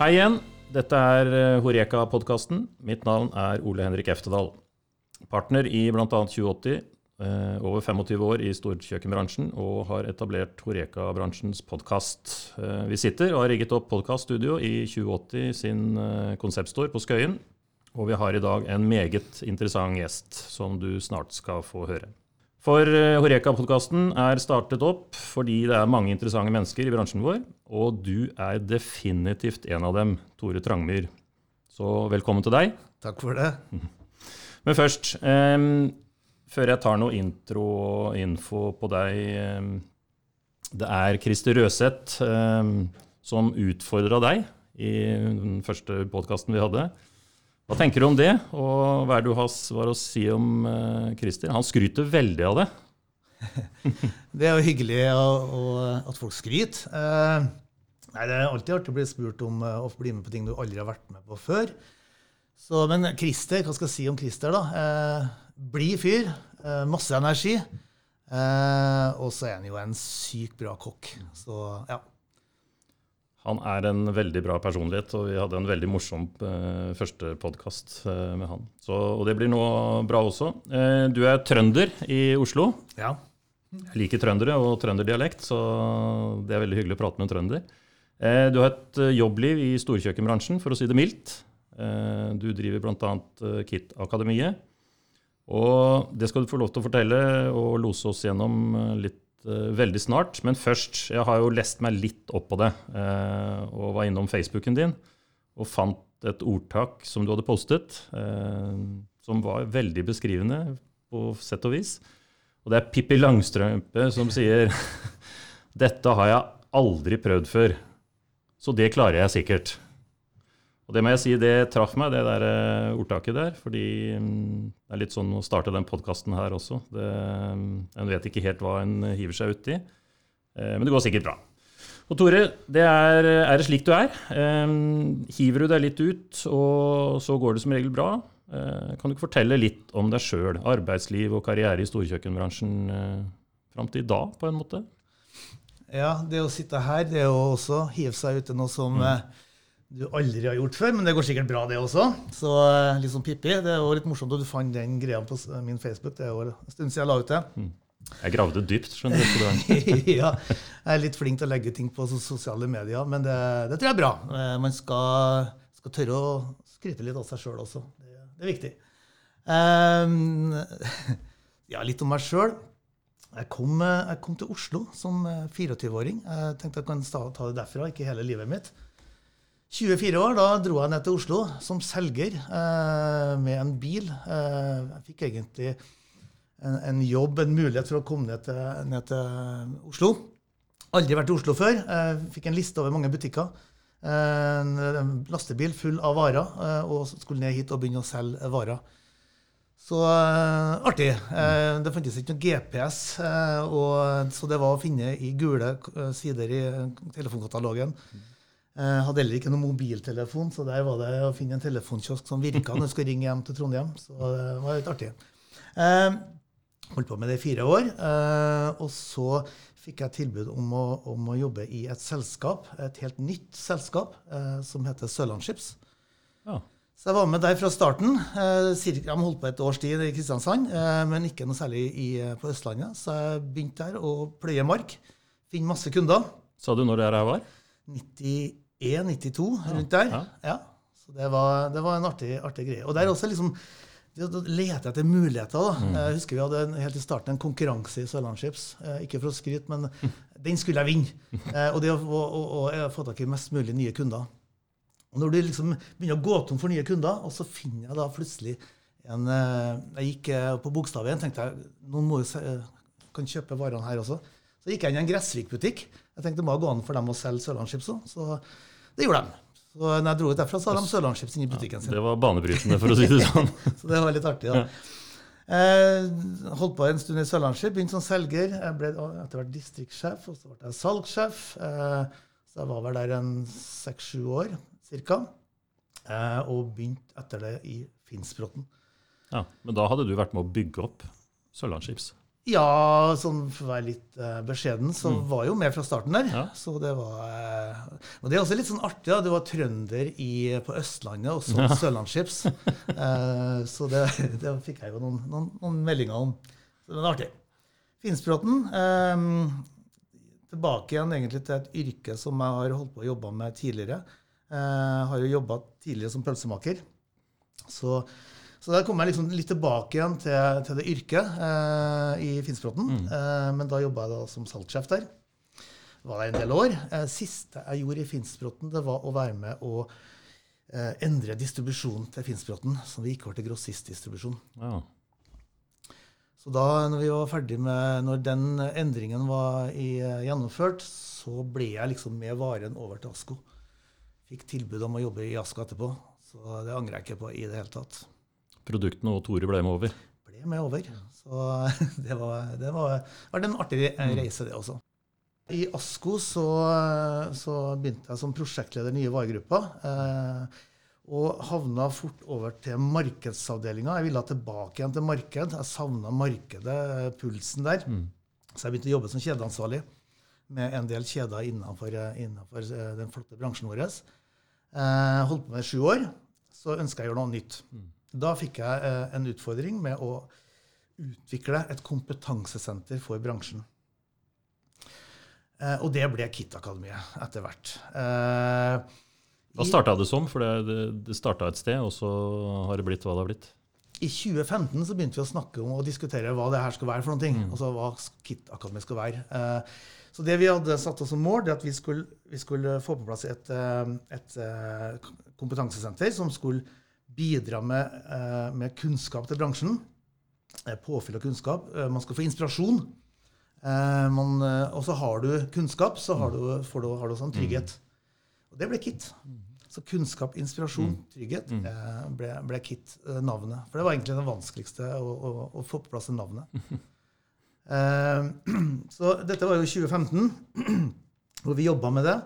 Hei igjen. Dette er eh, Horeka-podkasten. Mitt navn er Ole Henrik Eftedal. Partner i bl.a. 2080, eh, over 25 år i storkjøkkenbransjen og har etablert Horeka-bransjens podkast. Eh, vi sitter og har rigget opp podkaststudio i 2080 sin konseptstore på Skøyen. Og vi har i dag en meget interessant gjest som du snart skal få høre. For eh, Horeka-podkasten er startet opp fordi det er mange interessante mennesker i bransjen vår, og du er definitivt en av dem, Tore Trangmyr. Så velkommen til deg. Takk for det. Men først, um, før jeg tar noe intro og info på deg um, Det er Christer Røseth um, som utfordra deg i den første podkasten vi hadde. Hva tenker du om det, og hva er det du har svar å si om uh, Christer? Han skryter veldig av det. Det er jo hyggelig å, å, at folk skryter. Uh, det er alltid artig å bli spurt om uh, å bli med på ting du aldri har vært med på før. Så, men Christer, hva skal jeg si om Christer, da? Eh, blid fyr. Masse energi. Og så er han jo en sykt bra kokk. Så ja. Han er en veldig bra personlighet, og vi hadde en veldig morsom eh, første podkast eh, med han. Så, og det blir nå bra også. Eh, du er trønder i Oslo. ja. Jeg liker trøndere og trønderdialekt, så det er veldig hyggelig å prate med en trønder. Eh, du har et eh, jobbliv i storkjøkkenbransjen, for å si det mildt. Eh, du driver bl.a. Eh, KIT-akademiet. Og det skal du få lov til å fortelle og lose oss gjennom litt veldig snart. Men først, jeg har jo lest meg litt opp på det, eh, og var innom Facebooken din og fant et ordtak som du hadde postet, eh, som var veldig beskrivende på sett og vis. Og det er Pippi Langstrømpe som sier Dette har jeg aldri prøvd før, så det klarer jeg sikkert. Og det må jeg si, det traff meg, det der eh, ordtaket der. Fordi mm, det er litt sånn å starte den podkasten her også. Det, mm, en vet ikke helt hva en hiver seg uti. Eh, men det går sikkert bra. Og Tore, det er, er det slik du er? Eh, hiver du deg litt ut, og så går det som regel bra? Kan du ikke fortelle litt om deg sjøl, arbeidsliv og karriere i storkjøkkenbransjen fram til i dag, på en måte? ja, det å sitte her, det jo også hive seg ut i noe som eh, du aldri har gjort før, men det går sikkert bra, det også. Så eh, litt som Pippi. Det er jo litt morsomt at du fant den greia på min Facebook. Det er jo en stund siden jeg la ut det. Jeg gravde dypt, skjønner du. ja, jeg er litt flink til å legge ting på sosiale medier, men det, det tror jeg er bra. Eh, Man skal, skal tørre å skryte litt av seg sjøl også. Det, det er viktig. Um, ja, litt om meg sjøl. Jeg, kom, eh, jeg kom til Oslo som eh, 24-åring. Jeg tenkte jeg kan ta det derfra, ikke hele livet mitt. 24 år, da dro jeg ned til Oslo som selger eh, med en bil. Eh, jeg fikk egentlig en, en jobb, en mulighet for å komme ned til, ned til Oslo. Aldri vært i Oslo før. Eh, fikk en liste over mange butikker. Eh, En, lastebil full av varer, eh, og skulle ned hit og begynne å selge varer. Så eh, artig. Det fantes ikke noe GPS, og, så det var å finne i gule sider i telefonkatalogen. Eh, hadde heller ikke noen mobiltelefon, så der var det å finne en telefonkiosk som virka når du skulle ringe hjem til Trondheim. Så det var litt artig. Eh, holdt på med det i fire år. Eh, og så fikk jeg tilbud om å, om å jobbe i et selskap, et helt nytt selskap, eh, som heter Sørlandsskips. Ja. Så jeg var med der fra starten. Cirka, de holdt på et års tid i Kristiansand, men ikke noe særlig i, på Østlandet. Så jeg begynte der å pløye mark. Finne masse kunder. Sa du når det her var? 91-92, rundt der. ja. Så det var, det var en artig, artig greie. Og der også liksom da leter jeg etter muligheter. da. Jeg husker vi hadde en, helt i starten en konkurranse i Sørlandschips. Eh, ikke for å skryte, men den skulle jeg vinne. Eh, og det å, å, å, å få tak i mest mulig nye kunder. Og når du liksom begynner å gå tom for nye kunder, og så finner jeg da plutselig en eh, Jeg gikk på på og tenkte jeg, noen må jo kan kjøpe varene her også. Så gikk jeg inn i en Gressvik-butikk. Jeg tenkte det må gå an for dem å selge Sørlandschips òg. Det gjorde de. Så når jeg dro ut derfra, så hadde de Sørlandschips inni butikken sin. Det var banebrytende, for å si det sånn. Så det var litt artig, da. Eh, holdt på en stund i Sørlandsskip, begynte som selger. Jeg ble etter hvert distriktssjef, og så ble jeg salgssjef. Eh, så jeg var vel der en seks-sju år ca. Eh, og begynte etter det i Finnsbråten. Ja, men da hadde du vært med å bygge opp Sørlandsskips. Ja, sånn for å være litt uh, beskjeden, så Mm. var jo med fra starten der. Ja. Så det var uh, Og det er også litt sånn artig. da, Du var trønder i, på Østlandet, og så Ja. Sørlandschips. uh, så det, det fikk jeg jo noen, noen, noen meldinger om. Så det var artig. Finspråten. Um, Tilbake igjen egentlig til et yrke som jeg har holdt på å jobbe med tidligere. Uh, har jo jobba tidligere som pølsemaker. Så, så der kom jeg liksom litt tilbake igjen til, til det yrket eh, i Finnsbråten. Eh, men da jobba jeg da som salgssjef der. Var der en del år. Eh, siste jeg gjorde i Finnsbråten, det var å være med å eh, endre distribusjonen til Finnsbråten, som vi gikk over til grossistdistribusjon. Ja. Så da når vi var ferdig med, når den endringen var i, eh, gjennomført, så ble jeg liksom med varen over til Asko. Fikk tilbud om å jobbe i Asko etterpå, så det angrer jeg ikke på i det hele tatt. Produktene og Tore ble med over. Ble med over. Så det var, det var, var en artig eh, reise, det også. I Asko så, så begynte jeg som prosjektleder i nye varegrupper. Eh, og havna fort over til markedsavdelinga. Jeg ville tilbake igjen til marked. Jeg savna markedet, pulsen der. Så jeg begynte å jobbe som kjedeansvarlig med en del kjeder innenfor, innenfor eh, den flotte bransjen vår. Eh, holdt på med sju år. Så ønska jeg å gjøre noe nytt. Da fikk jeg eh, en utfordring med å utvikle et kompetansesenter for bransjen. Eh, og det ble Kit-akademiet etter hvert. Eh, Hva starta det som? For det, det, starta et sted, og så har det blitt hva det har blitt. I 2015 så begynte vi å snakke om og diskutere hva det her skal være for noen ting. Altså hva Kit-akademiet skal være. Eh, så det vi hadde satt oss som mål, det at vi skulle, vi skulle få på plass et, et kompetansesenter som skulle bidra med, eh, med kunnskap til bransjen. Eh, Påfyll av kunnskap. Eh, Man skal få inspirasjon. Og så har du kunnskap, så har du, får du, har du sånn trygghet. Og det ble KIT. Så kunnskap, inspirasjon, trygghet ble, ble KIT-navnet. For det var egentlig det vanskeligste å, å, å få på plass det navnet. Så dette var jo 2015, hvor vi jobba med det.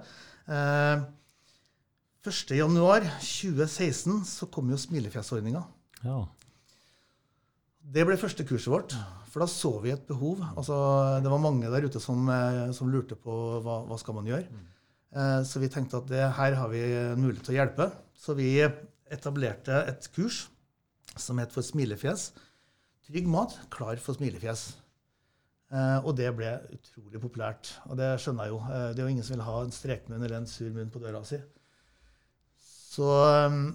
Eh, 1.1.2016 så kom jo smilefjesordninga. Ja. Det ble første kurset vårt, for da så vi et behov. Altså, det var mange der ute som, eh, som lurte på hva, hva skal man gjøre. Eh, Så vi tenkte at det, her har vi mulighet til å hjelpe. Så vi etablerte et kurs som het For smilefjes. Trygg mat, klar for smilefjes. Eh, Og det ble utrolig populært. Og det skjønner jeg jo. Eh, Det er jo ingen som vil ha en strekmunn eller en sur munn på døra si. Så um,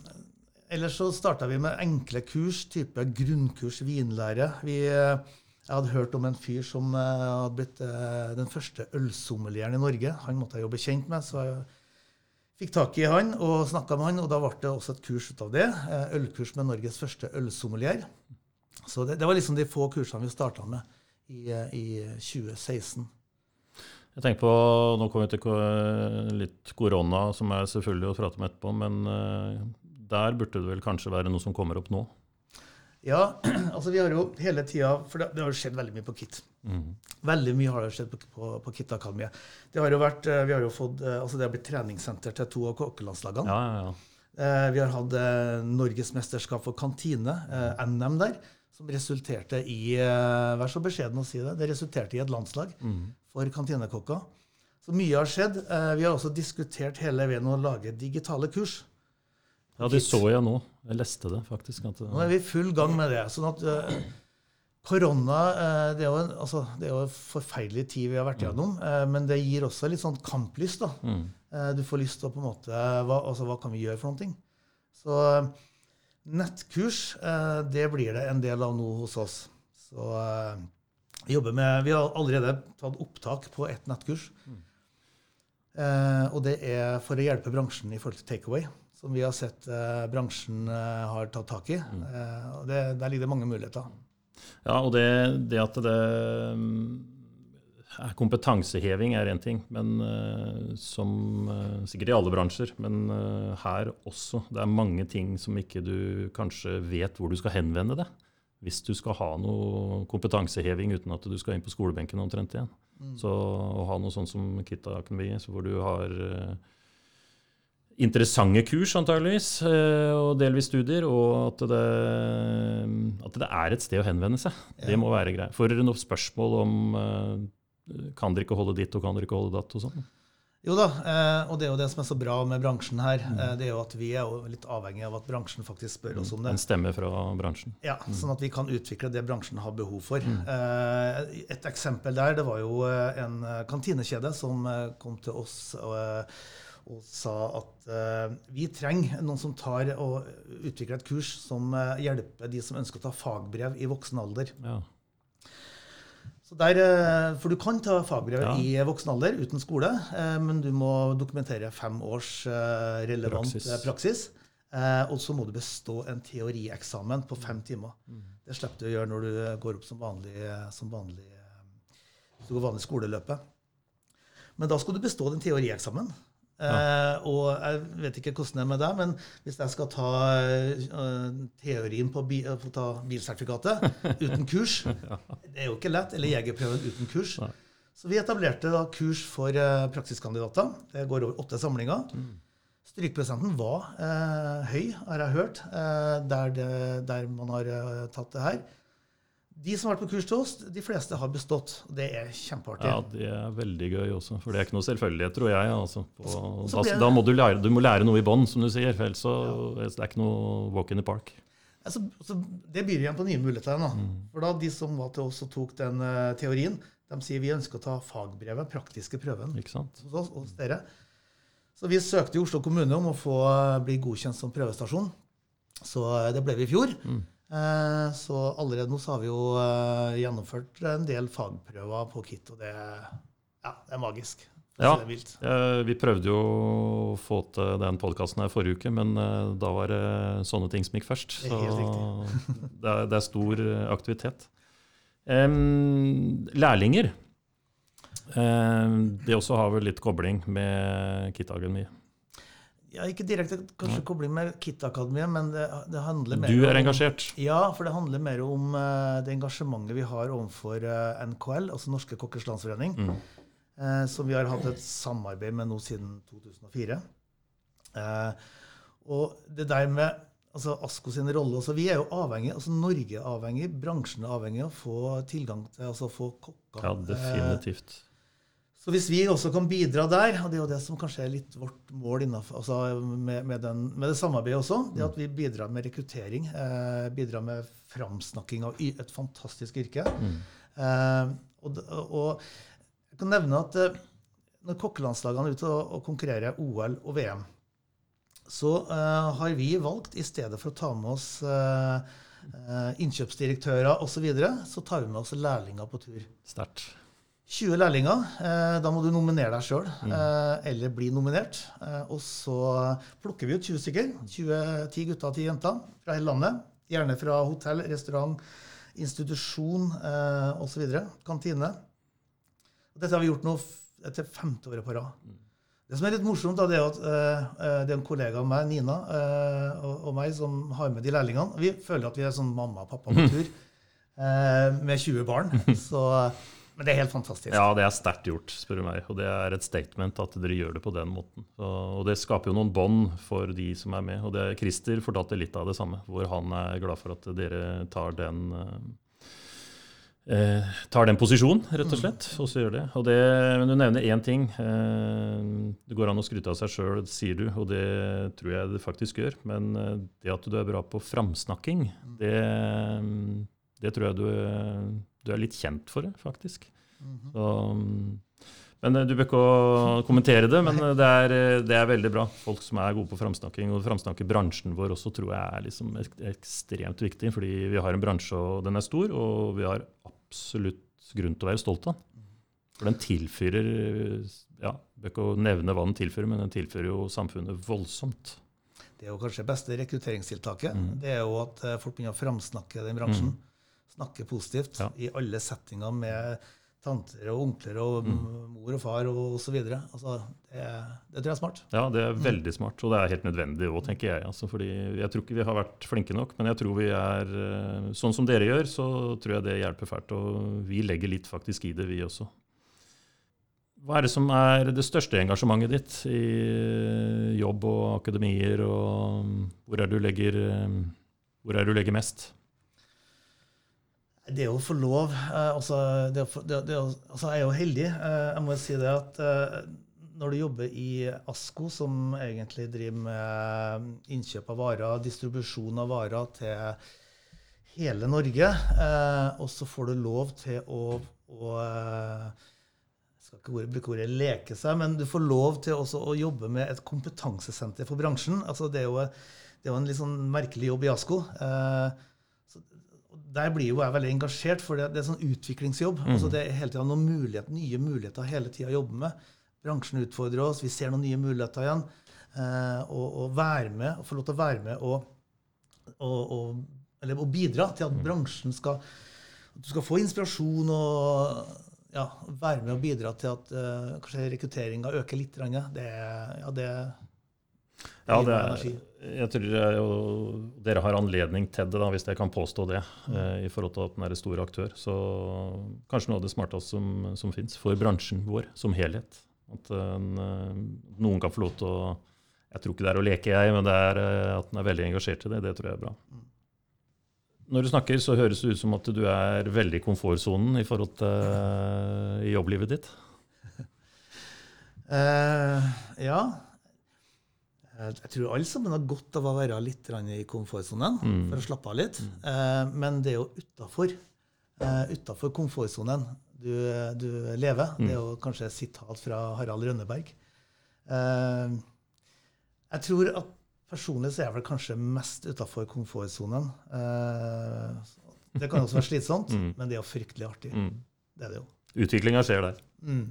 Ellers så starta vi med enkle kurs, type grunnkurs vinlære. Vi, eh, jeg hadde hørt om en fyr som eh, hadde blitt eh, den første ølsommelieren i Norge. Han måtte jeg jo bli kjent med, så jeg fikk tak i han og snakka med han. Og da ble det også et kurs ut av det. Ølkurs med Norges første ølsommelier. Så det, det var liksom de få kursene vi starta med i, i 2016. Jeg tenker på, Nå kommer vi til litt korona, som er selvfølgelig å prate om etterpå, men eh, der burde det vel kanskje være noe som kommer opp nå? Ja, altså vi har jo hele tida For det, det har jo skjedd veldig mye på KIT. Veldig mye har det skjedd på, på, på KIT Akademiet. Det har jo vært, eh, vi har jo fått, eh, altså det har blitt treningssenter til to av kokkelandslagene. Ja, ja, ja. Vi har hatt Norgesmesterskap for kantine, NM der, som resulterte i eh, Vær så beskjeden å si det. Det resulterte i et landslag for kantinekokka. Så mye har skjedd. Eh, Vi har også diskutert hele veien å lage digitale kurs. ja, det så jeg nå. Jeg leste det faktisk. At, Nå er vi i full gang med det. sånn at eh, Korona det er, jo, en- altså, det er jo en forferdelig tid vi har vært gjennom, eh, men det gir også litt sånn kamplyst. da. Mm. Du får lyst til å på en måte hva, altså, hva kan vi gjøre for noen ting? Så nettkurs, eh, det blir det en del av nå hos oss. Så eh, vi jobber med, vi har allerede tatt opptak på ett nettkurs. Eh, og det er for å hjelpe bransjen i forhold til takeaway, som vi har sett bransjen har tatt tak i. Eh, og det, der ligger det mange muligheter. Ja, og det, det at det mm, kompetanseheving er én ting, men eh, som eh, sikkert i alle bransjer, men eh, her også. Det er mange ting som ikke du kanskje vet hvor du skal henvende deg. Hvis du skal ha noe kompetanseheving uten at du skal inn på skolebenken omtrent igjen. Så å ha noe sånt som Kitta Akademi, så hvor du har eh, interessante kurs, antageligvis, eh, og delvis studier, og at det, at det er et sted å henvende seg. Det må være greit. For noen spørsmål om eh, kan dere ikke holde ditt og kan dere ikke holde datt og sånn. Jo da, eh, og det er jo det som er så bra med bransjen her. Eh, det er jo at vi er jo litt avhengig av at bransjen faktisk spør oss om det. En stemme fra bransjen. Ja, Sånn at vi kan utvikle det bransjen har behov for. Eh, Et eksempel der, det var jo en kantinekjede som kom til oss og, og sa at vi trenger noen som tar og utvikler et kurs som hjelper de som ønsker å ta fagbrev i voksen alder. Ja. Så der, eh, for du kan ta fagbrev Ja. i voksen alder uten skole, eh, men du må dokumentere fem års eh, relevant Praksis. praksis. Og så må du bestå en teorieksamen på fem timer. Mm. Det slipper du å gjøre når du går opp som vanlig, som vanlig, du går vanlig skoleløpet. Men da skal du bestå den teorieksamen. Eh, og jeg vet ikke hvordan det er med deg, men hvis jeg skal ta eh, teorien på, bi, på ta bilsertifikatet uten kurs Det er jo ikke lett. Eller jegerprøven uten kurs. Så vi etablerte da kurs for eh, praksiskandidater. Det går over åtte samlinger. Strykprosenten var eh, høy, har jeg hørt, eh, der, det, der man har eh, tatt det her. De som har vært på kurs til oss, de fleste har bestått. Det er kjempeartig. ja, det er veldig gøy også. For det er ikke noe selvfølgelighet, tror jeg. Altså. På, så da, da må du lære, du må lære noe i bånn, som du sier. For ellers så det er ikke noe walk in the park. Altså, så det byr igjen på nye muligheter. Da. Mm. For da De som var til oss og tok den uh, teorien, de sier vi ønsker å ta fagbrevet, praktiske prøven, Ikke sant? hos hos dere. Så vi søkte i Oslo kommune om å få eh, bli godkjent som prøvestasjon. Så eh, det ble vi i fjor. Mm. Eh, Så allerede nå så har vi jo eh, gjennomført en del fagprøver på KIT, og det, ja, det er magisk. Ja. Eh, Vi prøvde jo å få til den podkasten her forrige uke, men da var det sånne ting som gikk først. Det Så helt det er, det er stor aktivitet. Um, lærlinger. Um, det også har vel litt kobling med Kit-akademi. Ja, ikke direkte kanskje kobling med KIT-akademiet, men det, det handler mer Du er om- engasjert. Ja, for det handler mer om uh, det engasjementet vi har overfor uh, NKL, altså Norske Kokkers Landsforening, Mm. uh, som vi har hatt et samarbeid med nå siden 2004. Eh, og det der med altså ASKO sin rolle altså Vi er jo avhengig, altså Norge er avhengig, bransjen er avhengig av å få tilgang til altså få kokker. Ja, Eh, definitivt. Så hvis vi også kan bidra der, og det er jo det som kanskje er litt vårt mål innenfor, altså med, med, den, med det samarbeidet også, det at vi bidrar med rekruttering, eh, bidrar med framsnakking av et fantastisk yrke. Eh, og, og jeg kan nevne at eh, når kokkelandslagene er ute og, og konkurrerer OL og VM, så eh, har vi valgt, i stedet for å ta med oss eh, eh, innkjøpsdirektører osv., så, videre, så tar vi med oss lærlinger på tur. Sterkt. 20 lærlinger. Eh, da må du nominere deg sjøl, eh, eller bli nominert. Eh, og så plukker vi ut 20 stykker. 20, 10 gutter og 10 jenter fra hele landet. Gjerne fra hotell, restaurant, institusjon osv. Kantine. Dette har vi gjort nå etter til femte året på rad. Det som er litt morsomt, da, det er at det er en kollega av meg, Nina, og, meg, som har med de lærlingene. Vi føler at vi er sånn mamma og pappa på tur med 20 barn. Så, men det er helt fantastisk. Ja, det er sterkt gjort, spør du meg. Og det er et statement at dere gjør det på den måten. Og det skaper jo noen bånd for de som er med. Og det, Christer fortalte litt av det samme, hvor han er glad for at dere tar den eh, tar den posisjonen, rett og slett, og så gjør det. Og det men du nevner én ting. Eh, det går an å skryte av seg sjøl, sier du, og det tror jeg det faktisk gjør. Men eh, det at du er bra på framsnakking, det, det tror jeg du, du er litt kjent for, det, faktisk. Så, men eh, Du bør ikke å kommentere det, men eh, det er, eh, det er veldig bra. Folk som er gode på framsnakking. Og framsnakker bransjen vår også tror jeg er liksom ekstremt viktig. Fordi vi har en bransje, og den er stor, og vi har absolutt grunn til å være stolt av den. For den tilfører ja, Bør ikke nevne hva den tilfører, men den tilfører jo samfunnet voldsomt. Det er jo kanskje det beste rekrutteringstiltaket. Mm. Det er jo at folk begynner å framsnakke den bransjen. Snakke positivt Ja. i alle settinger med tanter og onkler og Mm. mor og far og osv. Altså, det, det tror jeg er smart. Ja, det er veldig smart, og det er helt nødvendig òg, tenker jeg. Altså, fordi jeg tror ikke vi har vært flinke nok, men jeg tror vi er eh, Sånn som dere gjør, så tror jeg det hjelper fælt. Og vi legger litt faktisk i det, vi også. Hva er det som er det største engasjementet ditt i jobb og akademier, og hvor er det du legger, hvor er det du legger mest? Det å få lov eh, altså, det, det, det, altså, Jeg er jo heldig. Eh, jeg må si det at eh, når du jobber i ASKO, som egentlig driver med innkjøp av varer, distribusjon av varer til hele Norge, og så får du lov til å, å skal ikke bruke ordet leke seg, men du får lov til også å jobbe med et kompetansesenter for bransjen. Altså, det, er jo, det er en litt sånn merkelig jobb i ASKO. Eh, der blir jo jeg veldig engasjert, for det, det er sånn utviklingsjobb. Mm. Altså det er hele tiden noen muligheter, nye muligheter hele tida å jobbe med. Bransjen utfordrer oss, vi ser noen nye muligheter igjen. Eh, og, og, være med, og få lov til å være med og, og, og, eller, og bidra til at mm. bransjen skal At du skal få inspirasjon og ja, være med og bidra til at uh, kanskje rekrutteringa øker litt. Det, ja, det ja, det er, jeg tror jo, dere har anledning til det, da, hvis jeg kan påstå det, eh, i forhold til at den er en stor aktør. Så kanskje noe av det smarteste som, som fins for bransjen vår som helhet. At en, eh, noen kan få lov til å Jeg tror ikke det er å leke, jeg, men det er eh, at den er veldig engasjert i det. Det tror jeg er bra. Mm. Når du snakker, så høres det ut som at du er veldig i komfortsonen i forhold til i jobblivet ditt. uh, ja. Jeg tror alle sammen har godt av å være litt i komfortsonen mm. for å slappe av litt. Mm. Eh, men det er jo utafor eh, utafor komfortsonen du, du, lever. Mm. Det er jo kanskje et sitat fra Harald Rønneberg. Eh, jeg tror at personlig så er jeg vel kanskje mest utafor komfortsonen. Eh, det kan også være slitsomt, mm. men det er jo fryktelig artig. Mm. Det er det jo. Utviklinga skjer der. Mm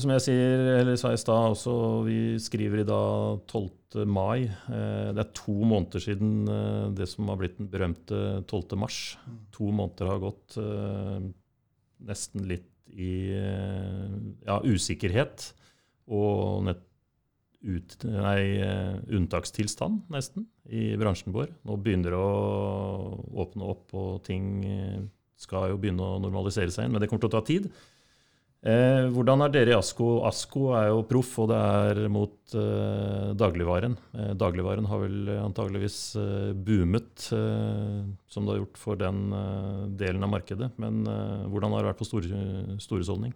som jeg sier, eller sa i stad også, vi skriver i dag 12. mai. Eh, det er to måneder siden eh, det som har blitt den berømte 12. mars. To måneder har gått eh, nesten litt i ja, usikkerhet og nett, ut, nei, unntakstilstand, nesten, i bransjen vår. Nå begynner det å åpne opp, og ting skal jo begynne å normalisere seg inn, men det kommer til å ta tid. Eh, hvordan er dere i ASKO? ASKO er jo proff, og det er mot eh, dagligvaren. Eh, dagligvaren har vel antageligvis eh, boomet, eh, som det har gjort for den eh, delen av markedet. Men hvordan har det vært på store, storhusholdning?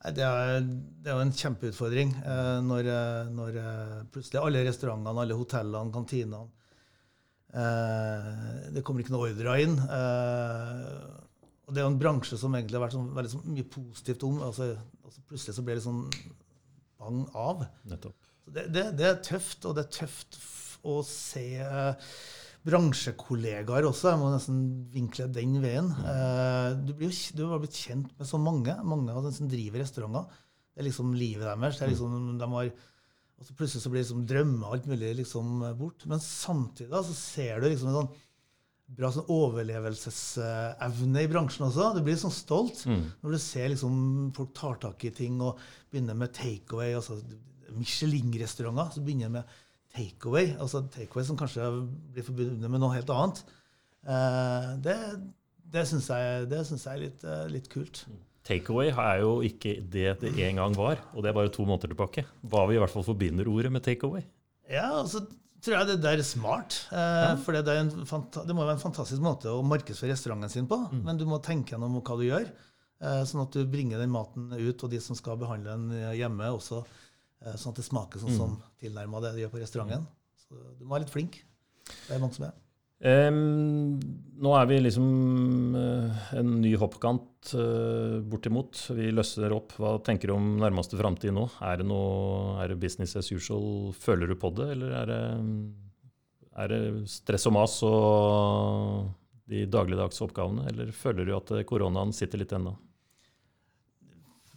Det er, det er jo en kjempeutfordring når, når, plutselig alle restaurantene, alle hotellene, kantinene Det kommer ikke noe ordrer inn. Og det er jo en bransje som egentlig har vært sånn, veldig så mye positivt om. Altså, altså plutselig så ble det sånn bang av. Nettopp. Så det, det, det, er tøft, og det er tøft å se eh, bransjekollegaer også. Jeg må nesten vinkle den veien. Mm. Eh, du, blir jo, du har blitt kjent med så mange. Mange av dem som driver restauranter. Det er liksom livet deres. Det er liksom, de har, og så plutselig så blir liksom drømmer alt mulig liksom bort. Men samtidig da, så ser du liksom en sånn bra sånn overlevelsesevne i bransjen også. Du blir sånn stolt mm. når du ser liksom folk tar tak i ting og begynner med takeaway. Altså Michelin-restauranter som begynner med takeaway. Altså takeaway som kanskje blir forbundet med noe helt annet. Eh, det det syns jeg, jeg er litt, eh, litt kult. Takeaway er jo ikke det det en gang var, og det er bare to måneder tilbake. Hva vi i hvert fall forbinder ordet med takeaway. Ja, altså tror jeg det der er smart. Eh. For det, det, må være en fantastisk måte å markedsføre restauranten sin på. Mm. Men du må tenke gjennom hva du gjør, eh, sånn at du bringer den maten ut, og de som skal behandle den hjemme, også, eh, sånn at det smaker sånn mm. som tilnærma det de gjør på restauranten. Så du må være litt flink. Det er mange som er. Um, nå er vi liksom uh, en ny hoppkant uh, bortimot. Vi løsner opp. Hva tenker du om nærmeste framtid nå? Er det, noe, er det business as usual? Føler du på det, eller er det, er det stress og mas og de dagligdagse oppgavene? Eller føler du at koronaen sitter litt ennå?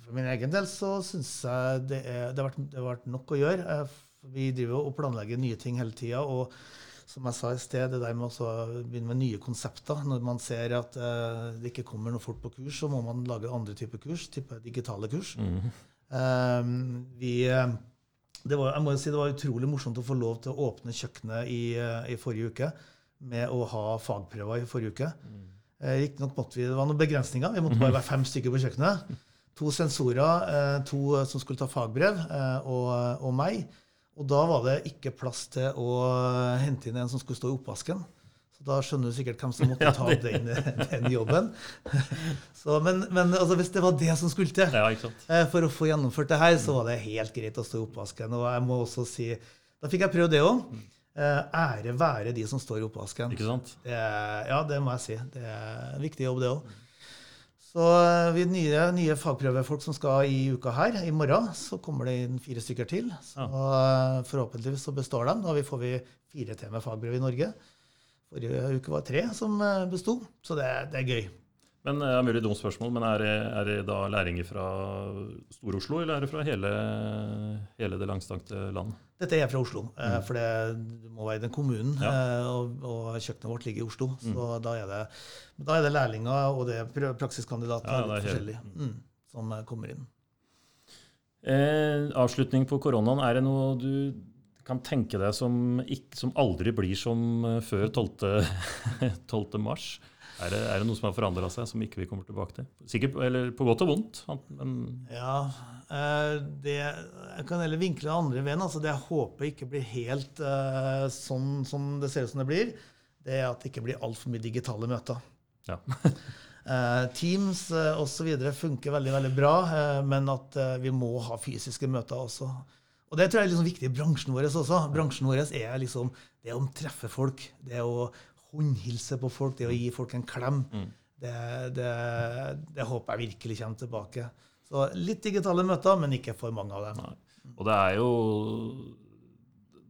For min egen del så syns jeg det, er, det, har vært, det, har vært, nok å gjøre. Vi driver og planlegger nye ting hele tida som jeg sa i sted, det der med å begynne med nye konsepter. Når man ser at eh, det ikke kommer noe folk på kurs, så må man lage andre typer kurs, type digitale kurs. Mm -hmm. uh, vi, det var, jeg må si det var utrolig morsomt å få lov til å åpne kjøkkenet i, uh, i forrige uke med å ha fagprøver i forrige uke. Mm. Riktignok måtte vi, det var noen begrensninger. Vi måtte bare være fem stykker på kjøkkenet. to sensorer, eh, to som skulle ta fagbrev, eh, og, og meg. Og da var det ikke plass til å hente inn en som skulle stå i oppvasken. Så da skjønner du sikkert hvem som måtte ta ja, den, den, jobben. Så, men, men altså, hvis det var det som skulle til ja, for å få gjennomført det her, så var det helt greit å stå i oppvasken. Og jeg må også si, da fikk jeg prøvd det òg. Ære være de som står i oppvasken. Ikke sant? Det, ja, det må jeg si. Det er en viktig jobb, det òg. Så eh, vi nye, nye fagprøvefolk som skal i uka her, i morgen, så kommer det inn fire stykker til. Så ja. Eh, forhåpentligvis så består de. Da får vi fire til med fagbrev i Norge. Forrige uke var tre som eh, besto, så det, det er gøy. Men det er mulig dumt spørsmål, men er det, er det da læringer fra Stor-Oslo, eller er det fra hele, hele, det langstrakte landet? Dette er fra Oslo, mm. for det må være i den kommunen. Ja. Og, og, kjøkkenet vårt ligger i Oslo. Mm. Så da er det, da er det lærlinger og det er praksiskandidater ja, litt forskjellig mm, som kommer inn. Eh, avslutning på koronaen. Er det noe du kan tenke deg som, ikke, som aldri blir som før 12. 12. mars? Er det, er det, noe som har forandra seg, som ikke vi kommer tilbake til? Sikkert, eller På godt og vondt. Men ja, eh, det, Jeg kan heller vinkle det andre veien. altså Det jeg håper ikke blir helt uh, sånn som det ser ut som det blir, det er at det ikke blir altfor mye digitale møter. Ja. uh, Teams uh, osv. funker veldig veldig bra, uh, men at vi må ha fysiske møter også. Og Det tror jeg er liksom viktig i bransjen vår også. Bransjen vår er liksom det å treffe folk, det å håndhilse på folk, det å gi folk en klem, mm. det, det, det, håper jeg virkelig kommer tilbake. Så litt digitale møter, men ikke for mange av dem. Nei. Og det er jo,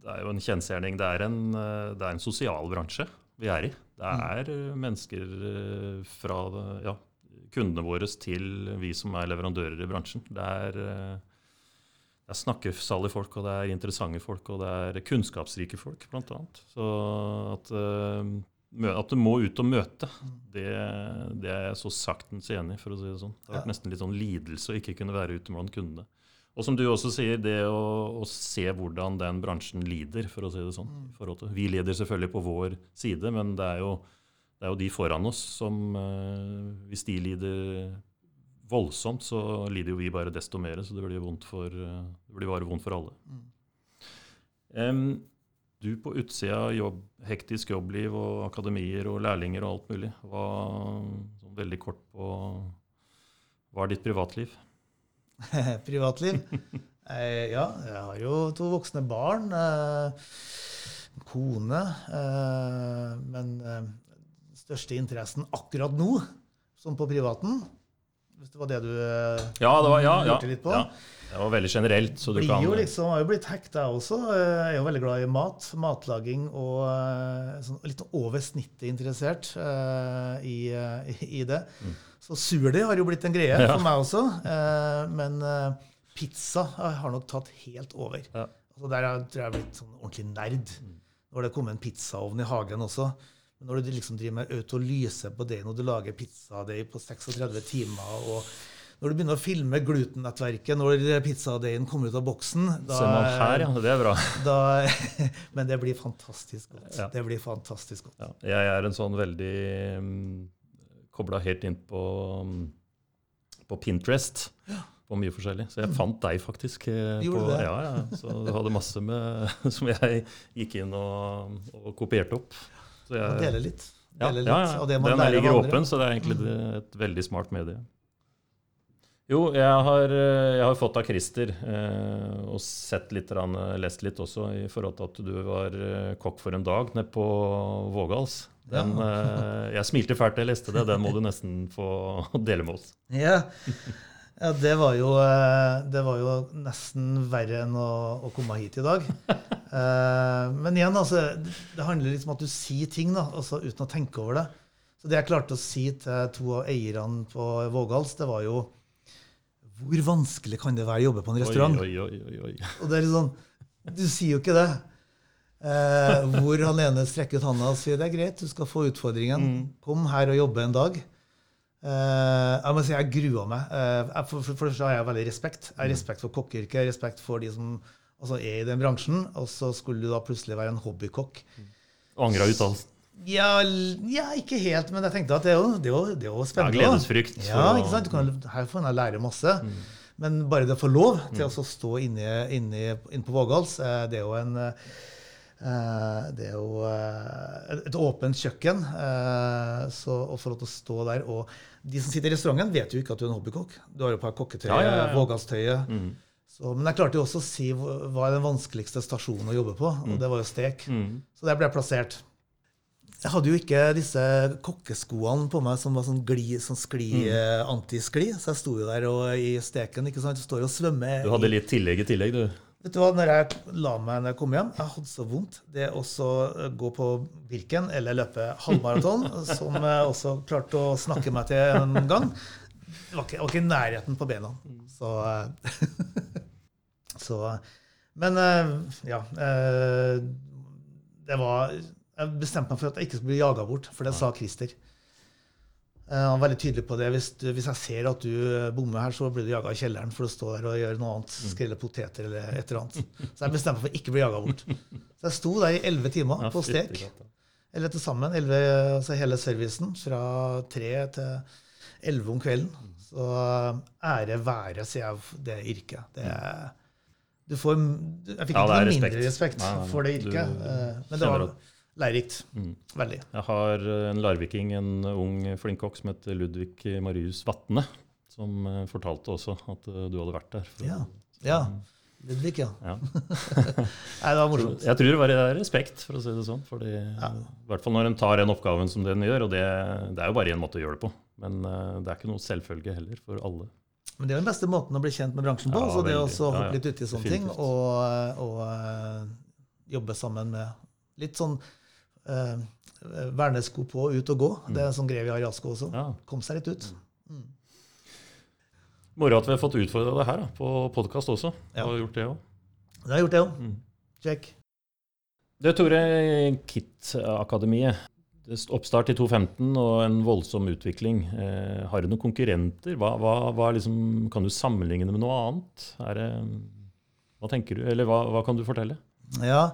det er jo en kjensgjerning. Det, det, er en sosial bransje vi er i. Det mm. er mm. mennesker eh, fra ja, kundene våre til vi som er leverandører i bransjen. Det er eh, det er snakkesalige folk, og det er interessante folk, og det er kunnskapsrike folk, bl.a. Så at at du må ut og møte, det, det er jeg så saktens enig i. for å si Det sånn. Det har vært nesten litt sånn lidelse å ikke kunne være ute blant kundene. Og som du også sier, det å, å, se hvordan den bransjen lider, for å si det sånn. Mm. Vi lider selvfølgelig på vår side, men det er jo, det er jo de foran oss som uh, Hvis de lider voldsomt, så lider jo vi bare desto mer. Så det blir, vondt for, uh, det blir bare vondt for alle. Mm. Um, du på utsida av jobb, hektisk jobbliv og akademier og lærlinger og alt mulig. Hva, sånn veldig kort på Hva er ditt privatliv? privatliv? eh, ja, jeg har jo to voksne barn. Eh, kone. Eh, men eh, største interessen akkurat nå, som på privaten, hvis det var det du eh, ja, det var, ja, lurte litt på. Ja. Det var veldig generelt. så du blir kan... Jo liksom, har jo blitt hekta også. Jeg er jo veldig glad i mat, matlaging og eh, sånn, litt over snittet interessert uh, i, uh, i, det. Mm. Så surdeig har jo blitt en greie ja. for meg også. Uh, men pizza har nok tatt helt over. Ja. Altså, der tror jeg jeg har blitt sånn ordentlig nerd. Mm. Nå det kom en pizzaovn i hagen også. Men når du liksom driver med autolyse på det når du lager pizzadeig på 36 timer og når du begynner å filme glutennettverket når pizzadeigen kommer ut av boksen da, Ser man her, ja. Det er bra. Da, men det blir fantastisk godt. Ja. Det blir fantastisk godt. Ja. Jeg er en sånn veldig um, mm, Kobla helt inn på, um, på Pinterest. Ja. På mye forskjellig. Så jeg mm. fant deg faktisk. Eh, Gjorde på, det? Ja, ja. Så du hadde masse med, som jeg gikk inn og, og kopierte opp. Så jeg, dele litt. Dele ja, litt, ja. Den ligger åpen, så det er egentlig mm. et veldig smart medie. Jo, jeg har, eh, jeg har, fått av Christer eh, og sett litt, lest litt også i forhold til at du var eh, kokk for en dag nede på Vågals. Den, ja. eh, jeg smilte fælt da jeg leste det. Den må du nesten få dele med oss. Ja, ja det, var jo, eh, det, var jo, nesten verre enn å, å komme hit i dag. eh, men igjen, altså, det handler liksom om at du sier ting da, altså, uten å tenke over det. Så det jeg klarte å si til to av eierne på Vågals, det var jo hvor vanskelig kan det være å jobbe på en restaurant? Oi, oi, oi. Og det er litt sånn, Du sier jo ikke det. Eh, hvor han ene strekker ut handa og sier det er greit, du skal få utfordringen. Mm. Kom her og jobbe en dag. Eh, jeg må si jeg gruer meg. Eh, for, for, for har jeg veldig respekt. Jeg har mm. respekt for kokkeyrket, respekt for de som altså, er i den bransjen. Og så skulle du da plutselig være en hobbykokk. Og angra uttalelsen. Ja, ja, ikke helt, men jeg tenkte at det er jo, det er jo, det er jo spennende. Ja, gledesfrykt. Ja, ikke sant? Du kan, her får en lære masse. Men bare det å få lov til å stå inne, inne, inne på Vågals, eh, det er jo en Det er jo et åpent kjøkken. Så å få lov til å stå der og De som sitter i restauranten, vet jo ikke at du er en hobbykokk. Du har jo på deg kokketøyet, Ja, ja. Vågalstøyet. Mm. Så, men jeg klarte jo også å si hva er den vanskeligste stasjonen å jobbe på, og det var jo stek. Mm. Så der ble jeg plassert. Jeg hadde jo ikke disse kokkeskoene på meg som var sånn, gli, sånn skli, Mm. eh, antiskli, så jeg sto jo der og, i steken. ikke sant? Du står og svømmer. Du hadde litt tillegg i tillegg, du. Vet du hva, når jeg la meg når jeg kom hjem, jeg hadde så vondt. Det å eh, gå på Birken eller løpe halvmaraton, som jeg også klarte å snakke meg til en gang, det var ikke, var ikke nærheten på bena. Så, eh, så Men eh, ja. Det var Jeg bestemte meg for at jeg ikke skulle bli jaga bort, for det sa Christer. Eh, Han var veldig tydelig på det. Hvis, du, hvis jeg ser at du bommer her, så blir du jaga i kjelleren for å stå der og gjøre noe annet. Skrelle poteter eller et eller annet. Så jeg bestemte meg for å ikke bli jaga bort. Så jeg sto der i elleve timer på stek. Eller til sammen. 11, altså hele servicen fra tre til elleve om kvelden. Så eh, ære være, sier jeg, det yrket. Det er, du får, jeg fikk ikke noe mindre respekt. respekt Nei, nei, nei. for det Du yrket. eh, Men det var lærerikt. Mm. Veldig. Jeg har eh, en larviking, en ung flink kokk som heter Ludvig Marius Vatne, som eh, fortalte også at eh, du hadde vært der. For- Ja. ja. Ludvig, ja. Ja. Nei, det var morsomt. Jeg tror det var respekt, for å si det sånn. Fordi, I hvert fall når en tar den oppgaven som den gjør, og det, det er jo bare én måte å gjøre det på. Men det er ikke noe selvfølge heller for alle. Men det er den beste måten å bli kjent med bransjen på. Ja, så det å Ja, hoppe ja. litt uti sånne ting og, og jobbe sammen med litt sånn eh, vernesko på, ut og gå. Det er sånn greie vi har i Asko også. Mm. Ja. Kom seg litt ut. Moro at vi har fått utfordra det her da, på podkast også. Ja. Du har gjort det også. Det har gjort det òg. Mm. Check. Du, Tore, KIT-akademiet. Oppstart i 2015 og en voldsom utvikling. Eh, har du noen konkurrenter? Hva, hva, hva liksom, kan du sammenligne med noe annet? Det, hva tenker du, eller hva, hva kan du fortelle? Ja.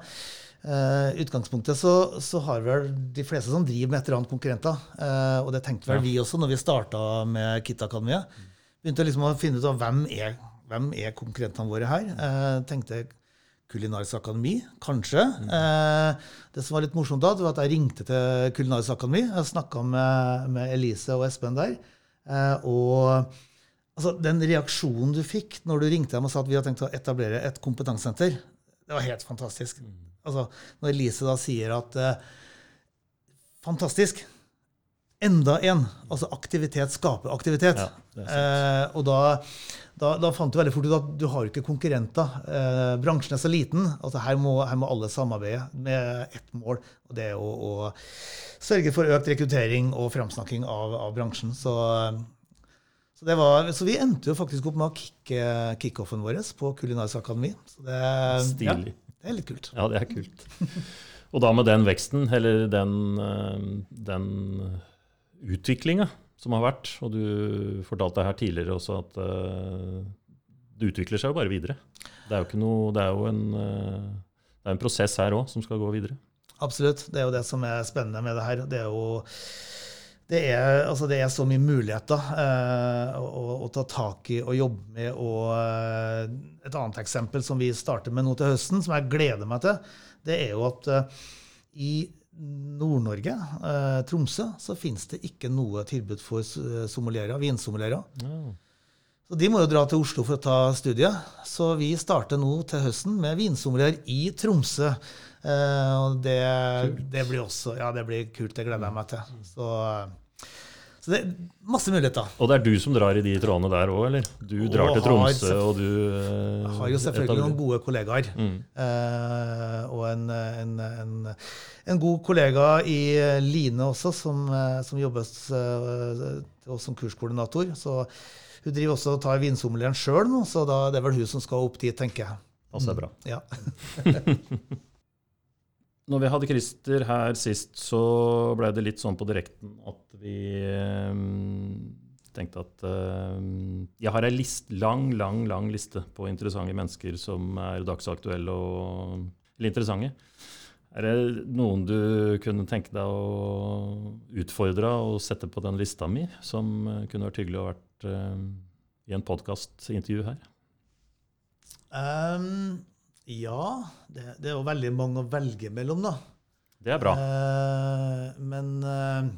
Uh, utgangspunktet så, så har vel de fleste som driver med et eller annet konkurrenter. Uh, og det tenkte vel Ja. vi også når vi starta med KIT-akademiet. Begynte liksom å finne ut av hvem er, hvem er konkurrentene våre her. Uh, tenkte Kulinarisk akademi, kanskje. Eh, det som var litt morsomt da, det var at jeg ringte til Kulinarisk akademi. Jeg snakka med, med Elise og Espen der. Eh, og altså, den reaksjonen du fikk når du ringte dem og sa at vi har tenkt å etablere et kompetansesenter, det var helt fantastisk. Altså, når Elise da sier at eh, Fantastisk! Enda en. Altså aktivitet skaper aktivitet. Ja. Eh, og da, da, da fant du veldig fort ut at du har ikke konkurrenter. Eh, bransjen er så liten. altså her må, her må alle samarbeide med ett mål, og det er å, å sørge for økt rekruttering og framsnakking av, av bransjen. Så, så, det var, så vi endte jo faktisk opp med å kicke kickoffen vår på Kulinarisk akademi. Så det, Stilig. Ja, det er litt kult. Ja, det er kult. Og da med den veksten, eller den, eh, den utviklinga som har vært, og du fortalte her tidligere også at eh, det utvikler seg jo bare videre. Det er jo ikke noe Det er jo en, eh, det er en prosess her òg som skal gå videre. Absolutt. Det er jo det som er spennende med det her. Det er jo det er, altså det er så mye muligheter eh, å, å, ta tak i og jobbe med. Og eh, et annet eksempel som vi starter med nå til høsten, som jeg gleder meg til, det er jo at eh, i Nord-Norge, eh, Tromsø, så finnes det ikke noe tilbud for eh, sommelierer, vinsommeliere. Ja. Så de må jo dra til Oslo for å ta studiet. Så vi starter nå til høsten med vinsommelier i Tromsø. Eh, og det, det blir også Ja, det blir kult. Det gleder jeg meg til. Så, så det er masse muligheter. Og det er du som drar i de trådene der òg, eller? Du drar Og til Tromsø, og du eh, Jeg har jo selvfølgelig noen gode kollegaer. Mm. Eh, og en, en, en, en god kollega i Line også, som, eh, som jobbes eh, til oss som kurskoordinator. Så hun driver også og tar vinsommelieren sjøl nå, så da, det er vel hun som skal opp dit, tenker jeg. Altså er bra. Ja. Når vi hadde Christer her sist, så ble det litt sånn på direkten at vi eh, tenkte at eh, jeg har ei list, lang, lang, lang liste på interessante mennesker som er dagsaktuelle og eller interessante. Er det noen du kunne tenke deg å utfordre og sette på den lista mi, som eh, kunne vært hyggelig å vært uh, i en podkastintervju her? Um, ja, det, det, er jo veldig mange å velge mellom, da. Det er bra. Uh, men uh,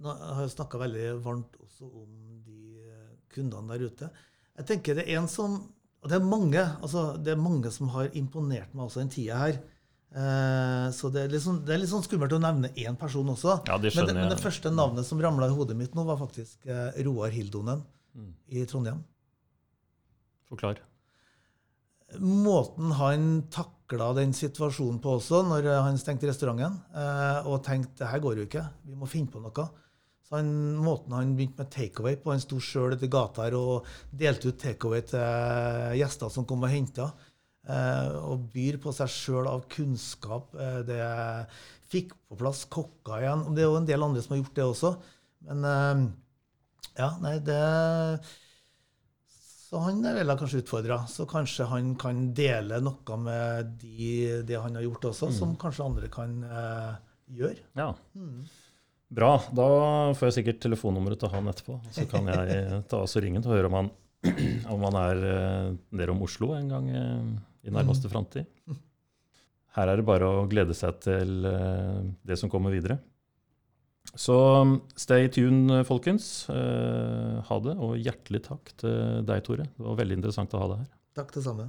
nå har jeg snakka veldig varmt også om de kundene der ute. Jeg tenker det er en som og det er mange altså, det er mange som har imponert meg også den tida her. Eh, så det er, liksom, det er, litt sånn skummelt å nevne én person også. Ja, det men, det, men, det, første navnet som ramla i hodet mitt nå, var faktisk eh, Roar Hildonen mm. i Trondheim. Forklar. Måten han takla den situasjonen på også, når han stengte restauranten, eh, og tenkte det her går jo ikke, vi må finne på noe. Så han, Måten han begynte med takeaway på Han sto sjøl etter gata her og delte ut takeaway til gjester som kom og henta. Eh, og byr på seg sjøl av kunnskap. Eh, det fikk på plass kokker igjen. Det er jo en del andre som har gjort det også. Men eh, ja, nei, det Så han er vel kanskje utfordra. Så kanskje han kan dele noe med de, det han har gjort også, mm. som kanskje andre kan eh, gjøre. Ja. Mm. Bra. Da får jeg sikkert telefonnummeret til han etterpå. Så kan jeg ta oss og ringen og høre om han, om han er eh, nede om Oslo en gang eh, i nærmeste mm. framtid. Her er det bare å glede seg til eh, det som kommer videre. Så stay tuned, folkens. Ha det, og hjertelig takk til deg, Tore. Det var veldig interessant å ha deg her. Takk det samme.